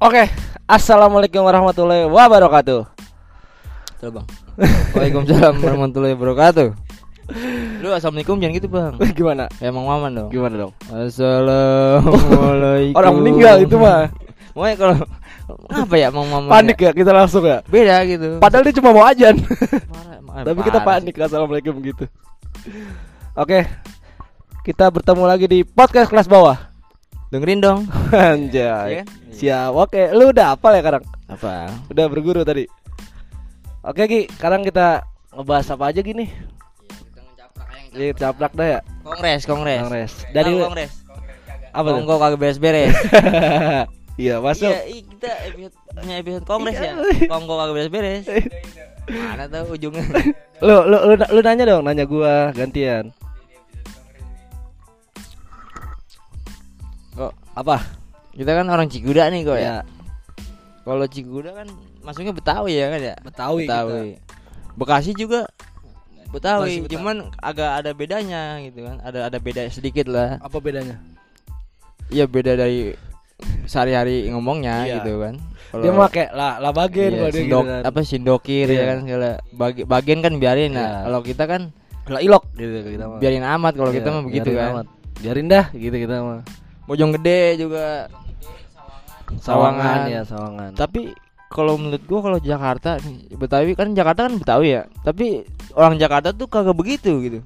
Oke, assalamualaikum warahmatullahi wabarakatuh. Coba bang Waalaikumsalam warahmatullahi wabarakatuh Lu assalamualaikum jangan gitu bang Gimana? Ya Mang Maman dong Gimana dong? Assalamualaikum Orang meninggal itu mah. Pokoknya kalau Apa ya Mang Maman Panik ya kita langsung ya. Beda gitu Padahal dia cuma mau ajan. Parah, emang Tapi kita panik assalamualaikum gitu. Oke. Kita bertemu lagi di podcast kelas bawah. sih. Dengerin dong Anjay. Kan? Siap. Oke, lu udah hafal ya sekarang? Apa Udah berguru tadi. Oke, Ki. Sekarang kita ngebahas apa aja gini? Jadi caplak dah ya. Kongres Kongres Kongres. Dari Dari Kongres apa tuh? Kongko kagak beres-beres Iya, masuk. Iya kita episode punya episode Kongres ya Kongko kagak beres-beres Mana tahu ujungnya Lu, lu lu lu nanya dong, nanya gua gantian. Kok Apa? Kita kan orang Ciguda nih kok ya Ya, Kalau Ciguda kan masuknya Betawi ya kan ya? Betawi. Betawi. Bekasi juga Betawi, Bekasi, Betawi. cuman agak ada bedanya gitu kan. Ada ada beda sedikit lah. Apa bedanya? Iya beda dari sehari-hari ngomongnya Iya. gitu kan. Kalau Dia pakai lah lah bagian iya, sindok, gitu kan. apa sindokir Iya. ya kan segala bagi, bagian kan biarin Iya. nah. Kalau kita kan Lah ilok gitu kita mah. biarin amat kalau kita Iya, mah begitu biarin kan. amat. Biarin dah gitu kita mah. Bojong gede juga. Sawangan Sawangan. ya, sawangan. Tapi kalau menurut gua kalau Jakarta nih, Betawi kan Jakarta kan Betawi ya. Tapi orang Jakarta tuh kagak begitu gitu.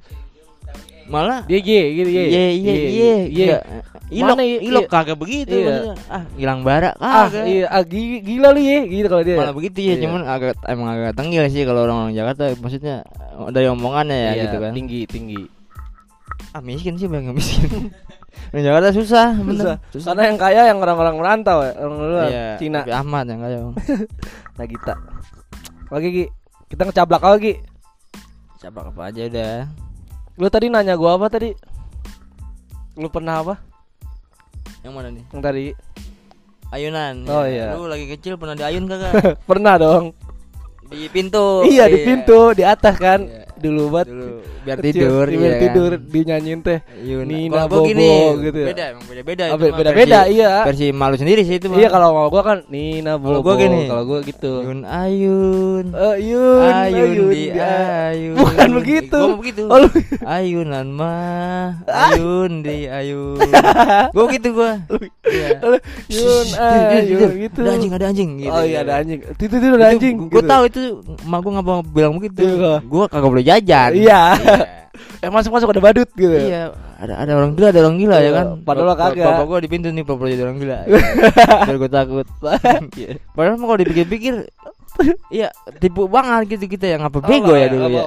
Malah Dia ye gitu ye. Iya iya Ye. iya. Ilok ilok kagak begitu Iya. maksudnya. Ah, hilang bara Ah, kagak. iya, ah, gi- gila lu ye gitu kalau dia. Malah begitu ya, Iya. cuman agak emang agak tenggil sih kalau orang-orang Jakarta maksudnya dari omongannya ya Iya, gitu kan. Tinggi, tinggi. Ah, miskin sih bang, miskin. Orang Jakarta susah, bener. Susah. Karena yang kaya yang orang-orang merantau ya, orang luar Iya, Cina. tapi Ahmad yang kaya. Bang. Nagita. Oke, Gi. Kita ngecablak lagi. Cabak apa aja udah. Lu tadi nanya gua apa tadi? Lu pernah apa? Yang mana nih? Yang tadi. Ayunan. Oh, Ya, iya. Lu lagi kecil pernah diayun kagak? pernah dong. di pintu. iya, di pintu, di atas kan. Iya. Dulu buat Dulu biar kecil, tidur, biar iya kan? tidur dinyanyiin teh. Ayunan. Nina Kalau gua Bobo gini, gitu ya. Beda, emang beda-beda. Ah, itu be- mah Beda-beda, versi- iya. Versi malu sendiri sih itu mah. Iya kalau mau gua kan Nina Kalau Bobo. gua gini. Kalau gua gitu. Ayun ayun. Eh, Yun, ayun, di dia. ayun. Bukan begitu. Gua begitu. Oh, Ayunan mah, ayun di ayun. gua gitu gua. Iya. Yun, ayun gitu. Ada anjing, ada anjing gitu. Oh iya ada anjing. Itu itu ada anjing. Gue gitu. tahu itu emak gua ngapa bilang begitu. Iya. Gua kagak boleh jajan. Iya. Eh masuk masuk ada badut gitu. Iya, ada ada orang gila, ada orang gila ya Iya, kan. padahal Bap- kagak. Bapak gua di pintu nih pura-pura jadi orang gila. Biar gua takut. Iya. Padahal kalau dipikir-pikir Iya, tipu banget gitu kita yang apa bego ya dulu ya.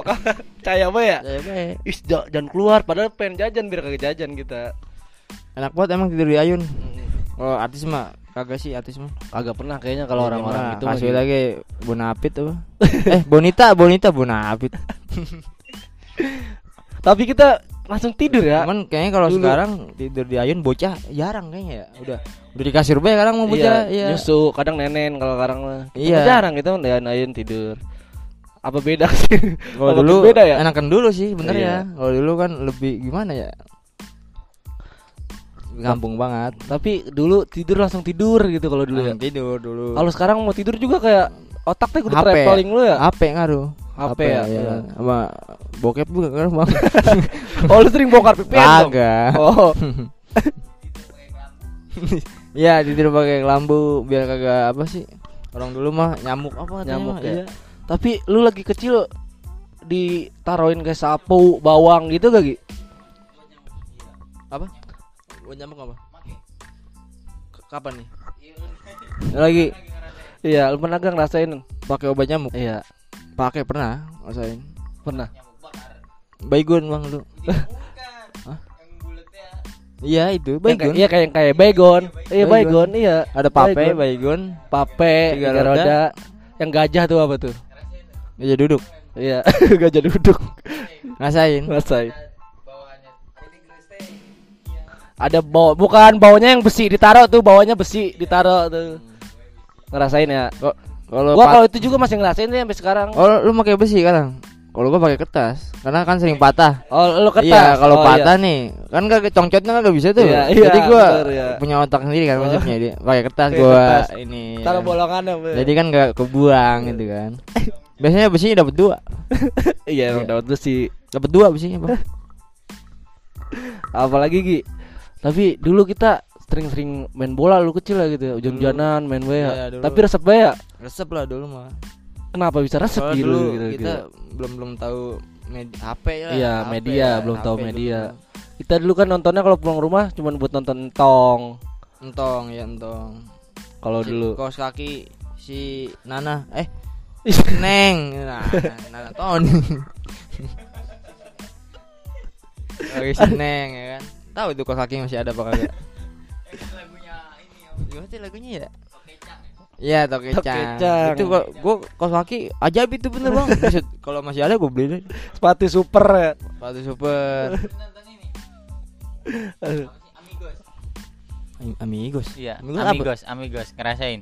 Caya apa ya? Ya. Is ja- jangan keluar padahal pengen jajan biar kagak jajan kita. Enak banget emang tidur di ayun. Kalau artis mah kagak sih artis mah. Kagak pernah kayaknya kalau orang-orang itu mah kasih gitu. lagi Bonapit tuh. eh, Bonita, Bonita, Bonapit. Tapi kita langsung tidur ya. Cuman kayaknya kalau sekarang tidur di ayun bocah jarang kayaknya ya. Udah udah di kasur bae sekarang mau bocah iya, ya. nyusu kadang nenen kalau sekarang mah. Iya. jarang gitu dan ayun tidur. Apa beda sih? Kalau dulu beda ya? enakan dulu sih bener Iya. ya. Kalau dulu kan lebih gimana ya? Gampang banget. Tapi dulu tidur langsung tidur gitu kalau dulu ya. Tidur dulu. Kalau sekarang mau tidur juga kayak otak teh udah HP. traveling lu ya. HP ngaruh. HP ya, iya. kan. Sama bokep juga kan bang. Oh lu sering bongkar pipian dong. Kagak. Oh. Iya tidur pakai kelambu biar kagak apa sih? Orang dulu mah nyamuk apa Nyamuk ya? Iya. Tapi lu lagi kecil ditaruhin kayak sapu, bawang gitu gak Gi? Apa? Buat nyamuk apa? Kapan nih? Lagi Iya, lu pernah gak ngerasain? pakai obat nyamuk? Iya, Pakai pernah, rasain. pernah. Baygon bang lu. Hah? Iya itu baygon. Iya kayak kayak baygon. Iya Baygon. baygon, iya. Ada pape, Baygon. Pape, Tiga tiga roda. roda. Yang gajah tuh apa tuh? meja duduk. Iya, gajah duduk. Ngasain. Rasain. Ada bau bukan baunya yang besi ditaruh tuh, bawahnya besi ditaruh tuh. Ngerasain ya. Kok kalau Gua kalau itu juga masih ngerasain sih sampai sekarang. Oh, lu pakai besi sekarang? Kalau gua pakai kertas, karena kan sering patah. Oh, lu kertas. Iya, kalau Oh, patah nih, kan gak congcotnya gak bisa tuh. Iya, iya, Jadi gua bener, iya. punya otak sendiri kan maksudnya dia. Pakai kertas gua kertas. ini. Taruh ya. bolongannya. Jadi kan gak kebuang gitu kan. Biasanya besinya dapat dua. iya, emang Iya. dapat besi. Dapat dua besinya, Bang. Apalagi Gi. Tapi dulu kita sering-sering main bola lu kecil lah gitu ya. Hujan-hujanan main bola. Dulu. Tapi resep ya. Resep lah dulu mah. Kenapa bisa resep Soalnya gitu, dulu gitu, kita gitu. belum belum tahu med HP ya. Iya, media, ya, belum tahu HP media. dulu. Kita dulu kan nontonnya kalau pulang rumah cuma buat nonton tong. Entong ya entong. Kalau Si- dulu. kaos kaki si Nana eh Neng nah, Nana Tony Kaki si Neng ya kan tahu itu kaos kaki masih ada apa kagak gimana sih lagunya ya Iya tokecang. Tokecang. Itu gua, gua kaos kaki ajaib itu bener bang. Kalau masih ada gua beli deh. Sepatu super ya. Sepatu super. Am- Amigos. Iya, Amigos apa? amigos, amigos, ngerasain.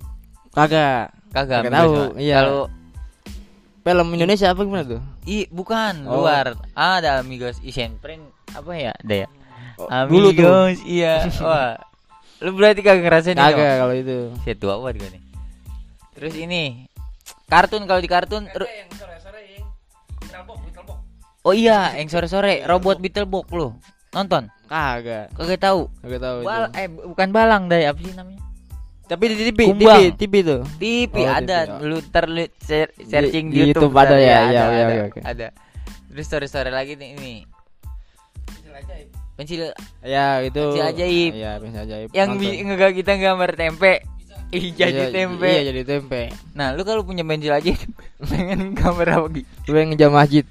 Kagak. Kagak Kagak amigos, tahu, iya. Kalau Film Indonesia apa gimana tuh? i bukan Oh. luar. Ada amigos Isen Print apa ya? Ada ya? Oh, dulu tuh. amigos, iya. Wah. Lu berarti kagak ngerasain ini? Kagak kalau itu. Saya tua banget gua nih. Terus ini kartun kalau di kartun ru- Oh iya, yang sore-sore robot Beetlebox lu. Nonton? Kagak. Kagak tahu. Kagak tahu itu. Bal eh bukan balang deh, apa sih namanya? Tapi di TV, TV, Kumbang. TV tuh. TV Oh, ada, TV, ya. lu terlihat searching Di- di, YouTube, YouTube ada ntar ya, iya, ada, iya, ada, oke, oke. ada. Terus story-story lagi nih ini. Pensil Ya itu. Pensil ajaib. Iya, pensil ajaib. yang nggak kita gambar tempe. Ih, jadi Iya, tempe. Iya, jadi tempe. Nah, lu kalau punya pensil aja pengen gambar apa gitu? Gue yang ngejam masjid.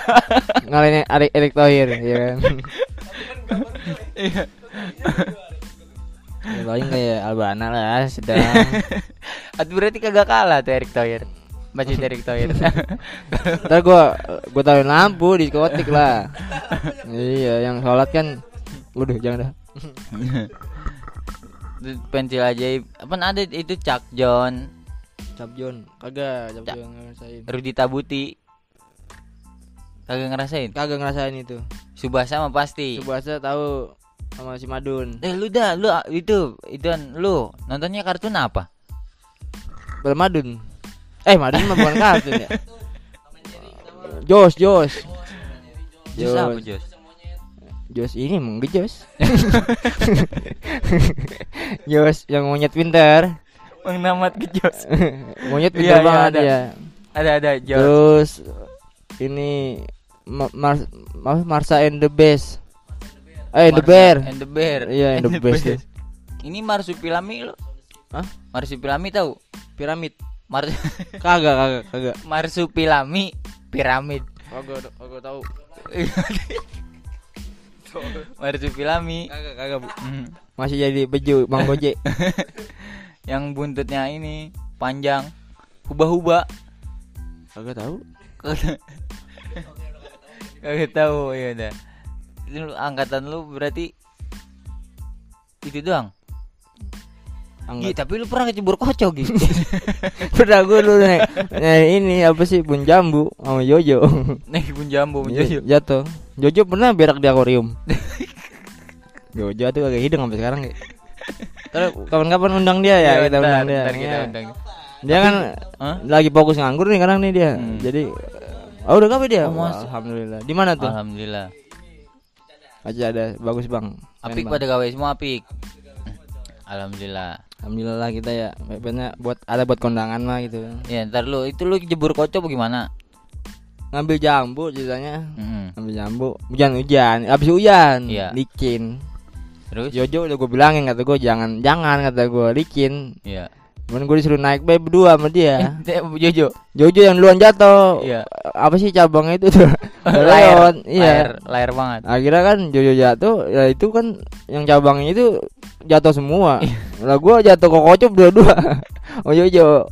Ngalahin Erik Erik Thohir, ya kan. Iya. Ya, paling kayak Albana lah sedang. Atau berarti kagak kalah tuh Erick Thohir. Masjid Erick Thohir. Ntar gua gua taruhin lampu di diskotik lah. iya, yang sholat kan Waduh, jangan dah. Pensil ajaib. Apa ada itu Chuck John, Capjon, kagak, Capjon nggak ngerasain. Rudi Tabuti. Kagak ngerasain. Kagak ngerasain itu. Subasa mah pasti. Subasa tahu sama si Madun. Eh lu dah lu itu itu lu nontonnya kartun apa? Bel Madun. Eh, Madun mah bukan kartun ya. Jos, Jos. Jus apa Jus? Jos ini emang Jos. Jos yang monyet pintar. Bang Namat ke Jos. monyet pintar iya, banget ada. ya. Ada ada Jos. Terus ini Ma Mars Ma- Marsa and the Best. Eh, and the Bear. And the Bear. Iya, and the best ya. Ini marsupilami lo. Hah? Marsupilami tahu? Piramid. Mars Kagak, kagak, kagak. marsupilami piramid. Kagak, kagak tahu. marsupilami. Kagak, kagak. Bu. Hmm. Masih jadi baju Bang Gojek. Yang buntutnya ini panjang. Huba-huba. Kagak tahu. Kagak tahu ya udah. Lu- angkatan lu berarti itu doang. Iya, tapi lu pernah kecebur kocok gitu. Pernah gue dulu nih. Nah, ini apa sih Bun Jambu sama Jojo. Naik pun jambu Iya, menjojo. Jatuh. Jojo pernah berak di akuarium. Jojo tuh kagak hidung sampai sekarang ya. Terus kapan-kapan undang dia ya, kita Iya, ntar, undang dia. kita Iya. undang. Dia kan lagi fokus nganggur nih sekarang nih dia. Hmm. Jadi Oh udah kapan dia? Oh. Alhamdulillah. Di mana tuh? Alhamdulillah. Aja ada bagus bang. Apik pada gawe semua apik. Alhamdulillah. Alhamdulillah kita ya. Banyak buat ada buat kondangan mah gitu. Ya ntar lu itu lu jebur kocok bagaimana? Ngambil jambu ceritanya. Mm-mm. Ngambil jambu. Hujan-hujan. Habis hujan. Iya. Licin. Terus? Jojo udah gue bilangin kata gue jangan jangan kata gue licin. Iya. Cuman gue disuruh naik bay berdua sama dia. Eh, Jojo. Jojo yang duluan jatuh. Iya. Apa sih cabangnya itu tuh? layar. Iya. layar, layar banget. Akhirnya kan Jojo jatuh, ya itu kan yang cabangnya itu jatuh semua. Iya. Lah gua jatuh ke kocok dua-dua. Oh Jojo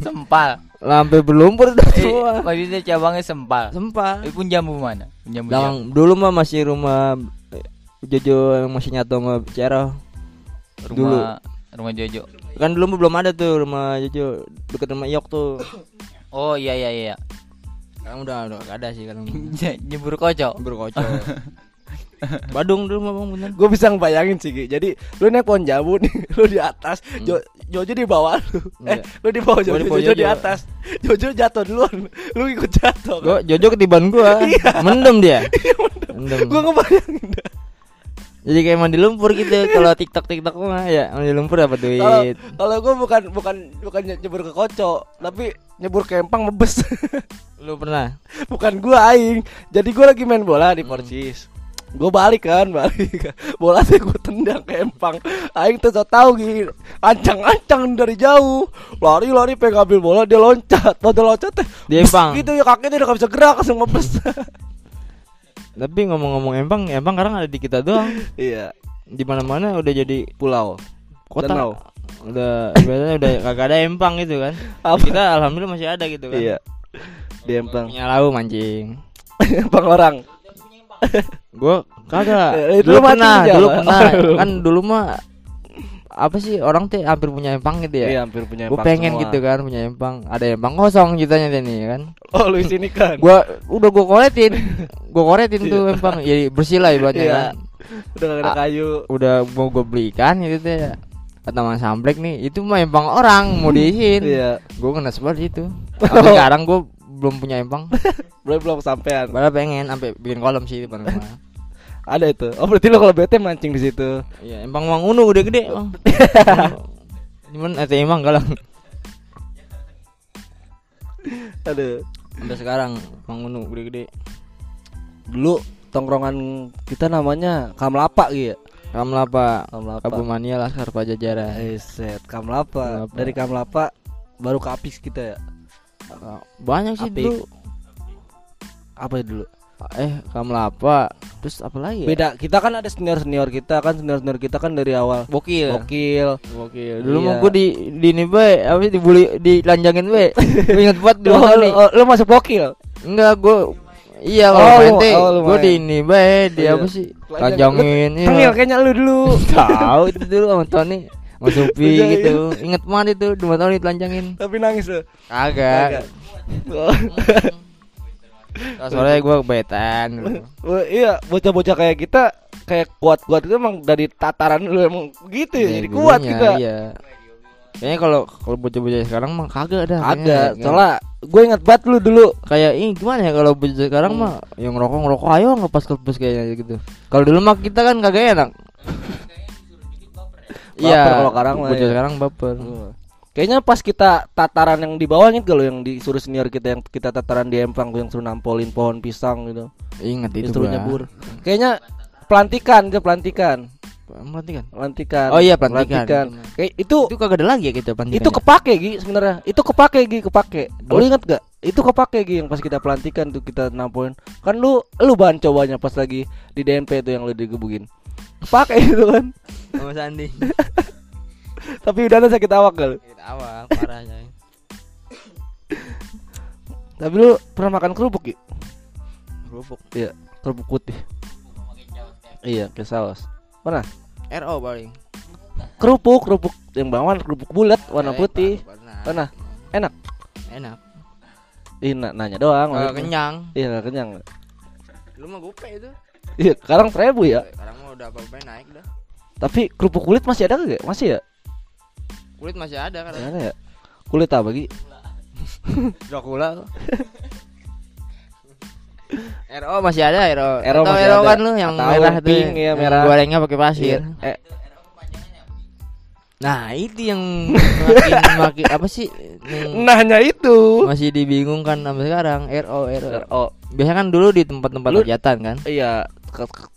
Sempal. lampe berlumpur udah Eh, semua. maksudnya cabangnya sempal. Sempat. Eh, pun jambu mana? Jambu. Yang dulu mah masih rumah Jojo yang masih nyatu sama Cero. jambu. dulu. Rumah Jojo. Kan dulu belum ada tuh rumah Jojo deket rumah Yok tuh. Oh iya iya iya. Sekarang udah udah gak ada sih kalau Nyebur kocok. berkocok. Badung dulu mah bang bener. Gue bisa ngebayangin sih. Jadi lu naik pohon jambu nih Lu di atas jo Jojo di bawah lu Eh Iya. lu di bawah Jojo, di bawah Jojo di Jojo. atas Jojo jatuh duluan Lu ikut jatuh Gua Jojo ketiban gua. Mendem dia. Mendem. Gue ngebayangin dah. Jadi kayak mandi lumpur gitu kalau TikTok TikTok mah ya mandi lumpur dapat duit. kalau gue bukan bukan bukan nyebur ke kocok, tapi nyebur ke empang mebes. Lu pernah? bukan gue aing. Jadi gue lagi main bola di Porcis. Gue balik kan, balik. Bola tuh gue tendang ke empang. Aing tuh tau tahu gitu. Ancang-ancang dari jauh. Lari-lari pengen ambil bola dia loncat. Dia loncat teh Di empang. gitu ya kakinya udah gak bisa gerak langsung mebes. Tapi ngomong-ngomong empang, empang sekarang ada di kita doang. iya, Di mana-mana udah jadi pulau. kota. Danau. Udah biasanya udah kagak ada empang gitu kan. Apa? Kita alhamdulillah masih ada gitu kan. Iya. Di empang. Punya lau mancing. empang orang. Gua kagak. Eh, dulu lu mancing pernah, dulu pernah. kan dulu mah apa sih orang tuh hampir punya empang gitu ya. Iya, hampir punya Gue empang pengen semua. gitu kan punya empang. Ada empang kosong ceritanya nih kan. Oh, lu sini kan. Gua udah gua koretin. Gua koretin tuh empang. Jadi bersih lah ibaratnya Iya. kan. Udah gak ada Ah. kayu. Udah mau gue belikan gitu teh. ya. Kata Mas Samblek nih, itu mah empang orang mau diisiin. Iya. Gue kena sebar itu. Sampai sekarang gue belum punya empang. Belum belum sampean. Padahal pengen sampai bikin kolam sih di depan rumah. Ada itu. Oh, berarti lo kalau bete mancing di situ. Iya, empang mang unu gede-gede, Bang. Cuman ete emang galang. Aduh. Sampai sekarang mang unu gede-gede. Dulu tongkrongan kita namanya Kamlapa gitu ya. Kamlapa, Kamlapa. Kabumania Laskar Pajajaran. Eh, set Kamlapa. Kamlapa. Dari Kamlapa baru ke Apis kita ya. Banyak sih Apik. dulu. Apa ya dulu? Eh, Kamlapa. Terus apa lagi ya? Beda. Kita kan ada senior-senior kita kan senior-senior kita kan dari awal. Bokil. Gokil. Bokil. Dulu Iya. mah gua di di ini be, apa sih dibully dilanjangin be. Inget banget dulu Oh, kali. lu, oh, lu masuk gokil. Enggak, gua Iya, Oh, kalau main teh oh, lu gua main. di ini be, di Iya. apa sih? Lanjangin. iya. Tengil kayaknya lu dulu. Tahu itu dulu sama Tony. Sama Supi Iya, gitu. Ingat banget itu dua tahun ditelanjangin. Tapi nangis lu. Kagak. Oh. Soalnya gua betan. Wah, iya, bocah-bocah kayak kita kayak kuat-kuat itu emang dari tataran lu emang gitu ya, jadi kuat kita. Iya. Kayaknya kalau kalau bocah-bocah sekarang mah kagak ada. Ada, soalnya gue ingat banget lu dulu. kayak ini gimana ya kalau bocah sekarang Hmm. mah yang ngerokok ngerokok ayo ngepas kepus kayaknya gitu. Kalau dulu mah kita kan kagak enak. Iya. Kalau sekarang mah, bocah ya. sekarang baper. Kayaknya pas kita tataran yang di bawah inget gak lu yang disuruh senior kita yang kita tataran di empang yang suruh nampolin pohon pisang gitu. Ingat itu Disuruh gua. nyebur. Kayaknya pelantikan ke pelantikan. Pelantikan. Pelantikan. Oh iya, pelantikan. Kayak itu Itu kagak ada lagi ya kita pelantikan. itu ya? kepake Gi sebenarnya. Itu kepake Gi, kepake. Lu Buat- inget gak? Itu kepake Gi yang pas kita pelantikan tuh kita nampolin. Kan lu lu bahan cobanya pas lagi di DNP itu yang lu digebukin. Kepake itu kan. sama Sandi. Tapi udah sakit awak gak lu? Kita awal parah coy. Tapi lu pernah makan kerupuk Gi? Kerupuk. Iya, kerupuk putih. Iya, ke saus. Mana? RO paling. Kerupuk, kerupuk yang bawah kerupuk bulat warna Eh, putih. pernah. Mana? Enak. Enak. Ih, na- nanya doang. Maksudnya. kenyang. Iya, kenyang. Lu mah gope itu. Iya, sekarang seribu ya. Sekarang mah udah apa-apa naik dah. Tapi kerupuk kulit masih ada gak? Masih ya? Kulit masih ada kan. Mana ya? Kulit apa Gi? Dracula. RO masih ada RO. RO Atau masih RO ada. kan lu yang Tahu, merah tuh. pink, iya, yang merah. Gorengnya pakai pasir. Iya. Eh, Nah, itu yang makin makin apa sih? nanya itu. masih dibingungkan sampai sekarang RO RO. Oh, Biasanya kan dulu di tempat-tempat hajatan kan. iya.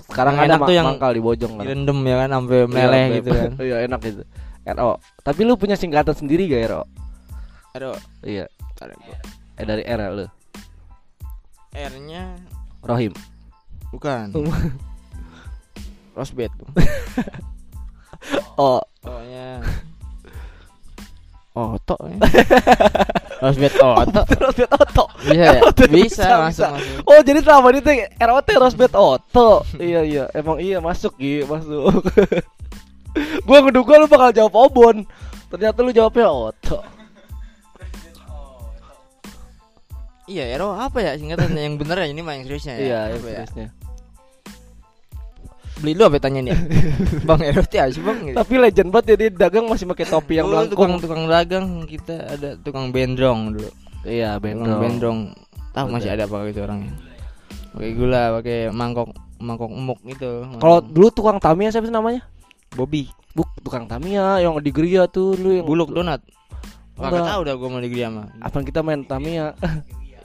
Sekarang Yang ada enak tuh yang mangkal di Bojong kan. Direndam ya kan sampai meleleh Iya, gitu kan. Iya, enak gitu. RO. Tapi lu punya singkatan sendiri gak RO? RO. Iya. Bentar ya. Eh dari R lu. R-nya Rohim. bukan. Rosbet. Oh, Oh-nya Oto ya. Rosbet Oto. Rosbet Oto. Bisa ya? Oto, Bisa, masuk masuk. Oh jadi selama ini tuh ROT Rosbet Oto Iya iya emang iya masuk Gi masuk Gua ngeduga lu bakal jawab Obon Ternyata lu jawabnya Oto Iya, Ero apa ya singkatannya yang bener ya ini mah yang seriusnya ya. Iya, apa ya? seriusnya. Beli lu apa tanya nih? bang Ero teh sih Bang. gitu. Tapi legend banget ya dia dagang masih pakai topi yang tukang melengkung. tukang dagang kita ada tukang bendrong dulu. Iya, Tukang bendrong. bendrong. Tahu masih ada apa gitu orangnya. Pakai gula, pakai mangkok mangkok emuk gitu. Kalau dulu tukang Tamiya siapa sih namanya? Bobby, Buk, tukang Tamiya yang di Geria tuh lu yang buluk donat. Gak tahu dah gua mau di Gria mah. Apa kita main Tamiya?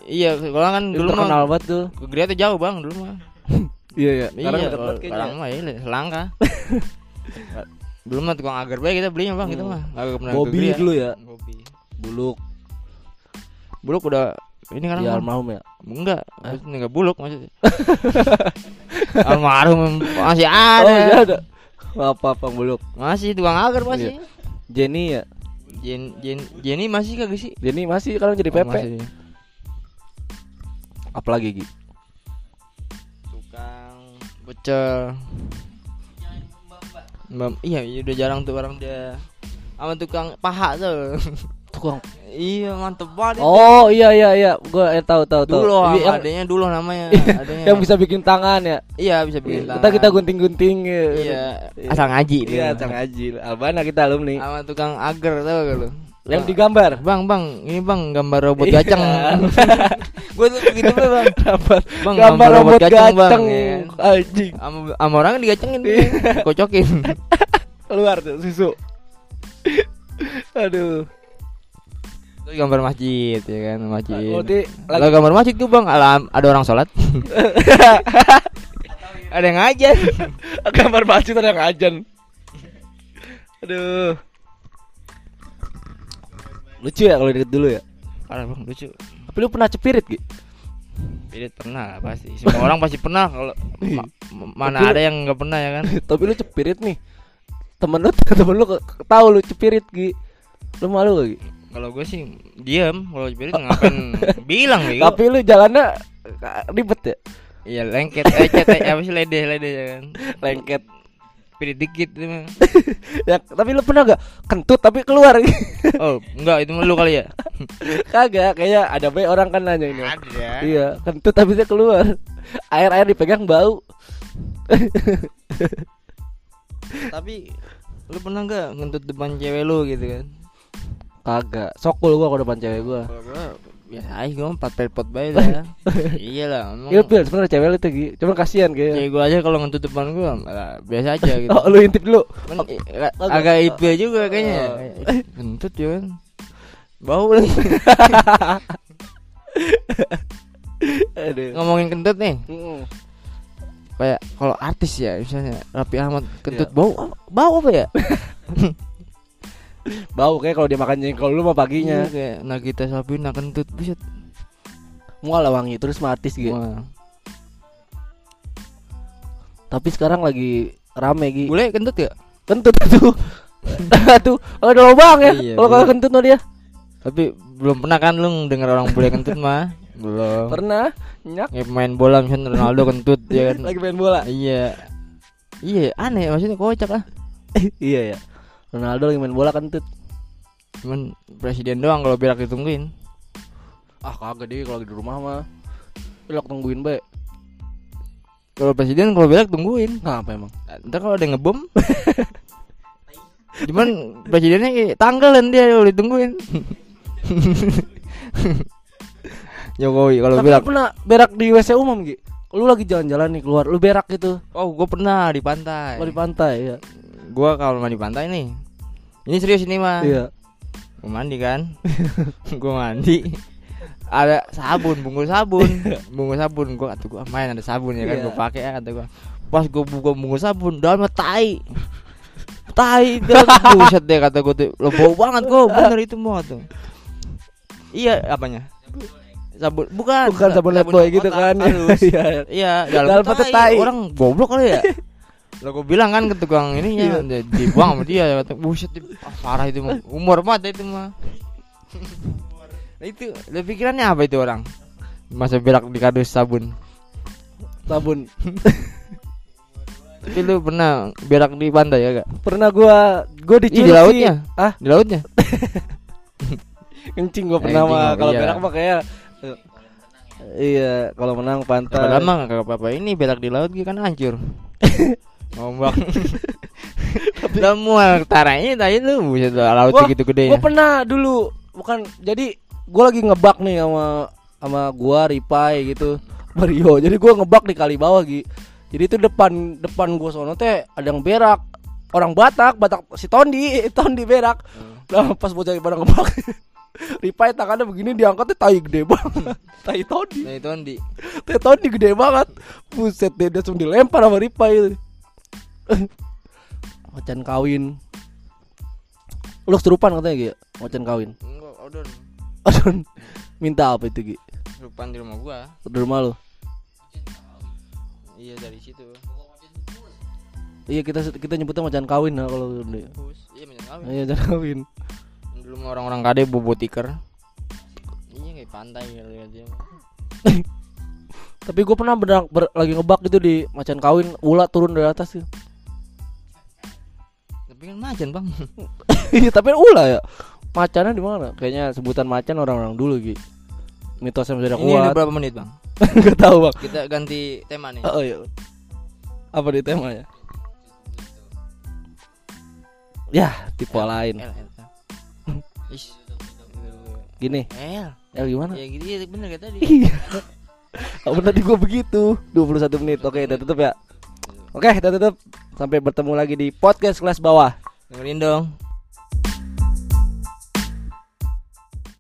Iya, kalau kan Dulu mah banget tuh. ke Gria tuh jauh, Bang, dulu mah. Iya, iya. Sekarang iya, deket kayaknya. sekarang mah ya selangkah. dulu mah tukang agar baik kita belinya bang kita Hmm. mah agak pernah Bobby Gria. dulu ya. Bobby. Buluk Buluk udah ini kan Bang. almarhum ya. enggak maksudnya enggak buluk maksudnya almarhum masih ada Oh, iya ada. Apa apa Buluk? masih tukang agar masih Jenny ya. Jen Jen Jenny masih kagak sih Jenny masih sekarang jadi Oh, Pepe. masih. Apalagi Gi? tukang pecel Mbak, iya iya, udah jarang tuh orang dia sama tukang paha tuh Tukang. iya mantep banget itu. Oh, iya iya iya. Gua eh, tahu tahu tahu. dulu Iya, yang, adanya dulu namanya adanya yang bisa bikin tangan ya. iya bisa bikin Kita tangan. kita gunting-gunting ya. iya asal ngaji dia Iya, mah. Cang Haji. Albana kita alumni. sama tukang agar tau gak lu Yang digambar. bang bang ini bang gambar robot gacang gue tuh begitu Be, bang Gambar, Bang, gambar robot gacang, bang ya kan? anjing. sama sama orang digacengin Iya. kocokin Keluar tuh susu. Aduh. Terus gambar masjid ya kan masjid Berarti Lah lagi gambar masjid tuh bang alam ada orang sholat ada yang ngajar gambar masjid ada yang ajan. Aduh. Lucu ya kalau dari dulu ya. parah bang lucu Tapi lu pernah cepirit gitu? Pirit pernah lah pasti semua orang pasti pernah kalau ma- ma- mana Tapi lu- ada yang nggak pernah ya kan Tapi lu cepirit nih. Temen lu temen lu tahu lu cepirit Gi. Lu malu gak Gi? Kalau gue sih diam kalau pirit ngapain bilang nih Tapi lu jalannya ribet ya. iya lengket eh cet eh, apa sih lede lede ya kan Lengket. pirit dikit mah. ya, tapi lu pernah gak kentut tapi keluar oh enggak itu lu kali ya Kagak, kayaknya ada baik orang kan nanya ini. ada Iya, kentut tapi dia keluar. Air-air dipegang bau. tapi lu pernah nggak ngentut depan cewek lu gitu kan Kagak. Sokul gua kalau depan cewek gua. biasa aja gua empat pelpot bae dah iyalah emang Ilpil sebenarnya cewek lu tuh Gi. Cuman kasihan kayaknya. cewek gua aja kalau ngentut depan gua biasa aja gitu Oh, lu intip dulu. Oh, agak ipil juga kayaknya Oh. Eh, Kentut ya kan Bau lagi Aduh. Ngomongin kentut nih. Kayak kalau artis ya Misalnya Raffi Ahmad kentut Iya. bau oh, Bau apa ya? Bau kayak kalau dia makan jengkol lu mah paginya. Iya, kayak Nagita Slavina kentut Buset Mual wangi terus mah artis gitu. Tapi sekarang lagi rame Gi. Bule kentut ya? Kentut tuh. tuh, ada lubang ya. Iya, Kalau kalau kentut mah dia. Tapi belum pernah kan lu denger orang bule kentut mah Belum Pernah nyak Kayak pemain bola misalnya Ronaldo kentut ya kan lagi main bola. Iya Iya aneh maksudnya kocak lah iya ya. Ronaldo lagi main bola kentut. Cuman presiden doang kalau berak ditungguin Ah kagak deh kalau lagi di rumah mah. Belok tungguin bae. Kalau presiden kalau berak tungguin Ngapa emang? Ntar kalau ada yang ngebom Cuman presidennya kayak tanggalan dia kalau ditungguin Jokowi kalau Tapi berak lu pernah berak di WC umum Gi? Lu lagi jalan-jalan nih keluar, lu berak gitu. Oh gue pernah di pantai Kalau di pantai ya. Gue kalau mandi pantai nih Ini serius ini mah Iya. Gue mandi kan? Gue mandi. Ada sabun bungkus sabun. Bungkus sabun gue kata gue main ada sabun ya kan? Iya. gue pakai ya kata gue pas gue buka bungkus sabun dalamnya tai tai dan buset deh kata gue tuh. Lo bau banget gue bener itu mau tuh iya apanya? Sabun bukan. Bukan sabun Lifebuoy gitu kotak, kan. Iya. iya Dalam tai. orang goblok kali ya lo gue bilang kan ke tukang ininya Iya. dia- dibuang sama dia kata buset ah, parah itu mah umur banget itu mah nah, itu lo pikirannya apa itu orang masa berak di kardus sabun Sabun. tapi lu pernah berak di pantai ya gak Pernah gua gua Ih, diculik di lautnya Ah, di lautnya kencing gua pernah mah. Kalau iya. berak mah kayak Iya, kalau menang pantai. Mah kagak apa-apa ini belak di laut gitu kan hancur. Ngombak. Lah mual taranya tadi lu buset laut segitu gede. Gue pernah dulu, bukan jadi gue lagi ngebak nih sama sama gua Ripai gitu. Mario. Jadi gua ngebak di kali bawah Gi. Jadi itu depan depan gua sono teh ada yang berak. Orang Batak, Batak si Tondi, Tondi berak. Nah, pas bocah pada ngebak. Ripai tangannya begini diangkatnya tai gede banget. tai Tondi. Nah itu Andi. Tai Tondi gede banget. Buset dia langsung dilempar sama Ripai. Macan kawin. Lu kesurupan katanya Gi, macan kawin. Enggak, odon. Aduh, minta apa itu Gi? Rupan di rumah gua. Di rumah lu? Iya dari situ. Iya kita kita nyebutnya macan kawin nah kalau. Iya macam kawin. Iya macan kawin. Dulu orang-orang kade bobo tiker. Iya kayak pantai gitu dia. Tapi gue pernah ber- lagi ngebak gitu di macan kawin, ulat turun dari atas gitu. Kan macan, Bang. Iya tapi ular ya. Macannya di mana? Kayaknya sebutan macan orang-orang dulu gitu. Mitosnya masih ada Ini udah kuat. berapa menit, Bang? Gak tahu bang. Kita ganti tema nih. Oh iya. Apa di temanya? Ya tipe lain. L, L, L. Ish. Gini. L. Ya gimana? Ya ya bener kayak tadi. Iya. Apa tadi gue begitu 21 menit Oke kita tutup ya Oke kita tutup Sampai bertemu lagi di podcast kelas bawah Dengerin dong.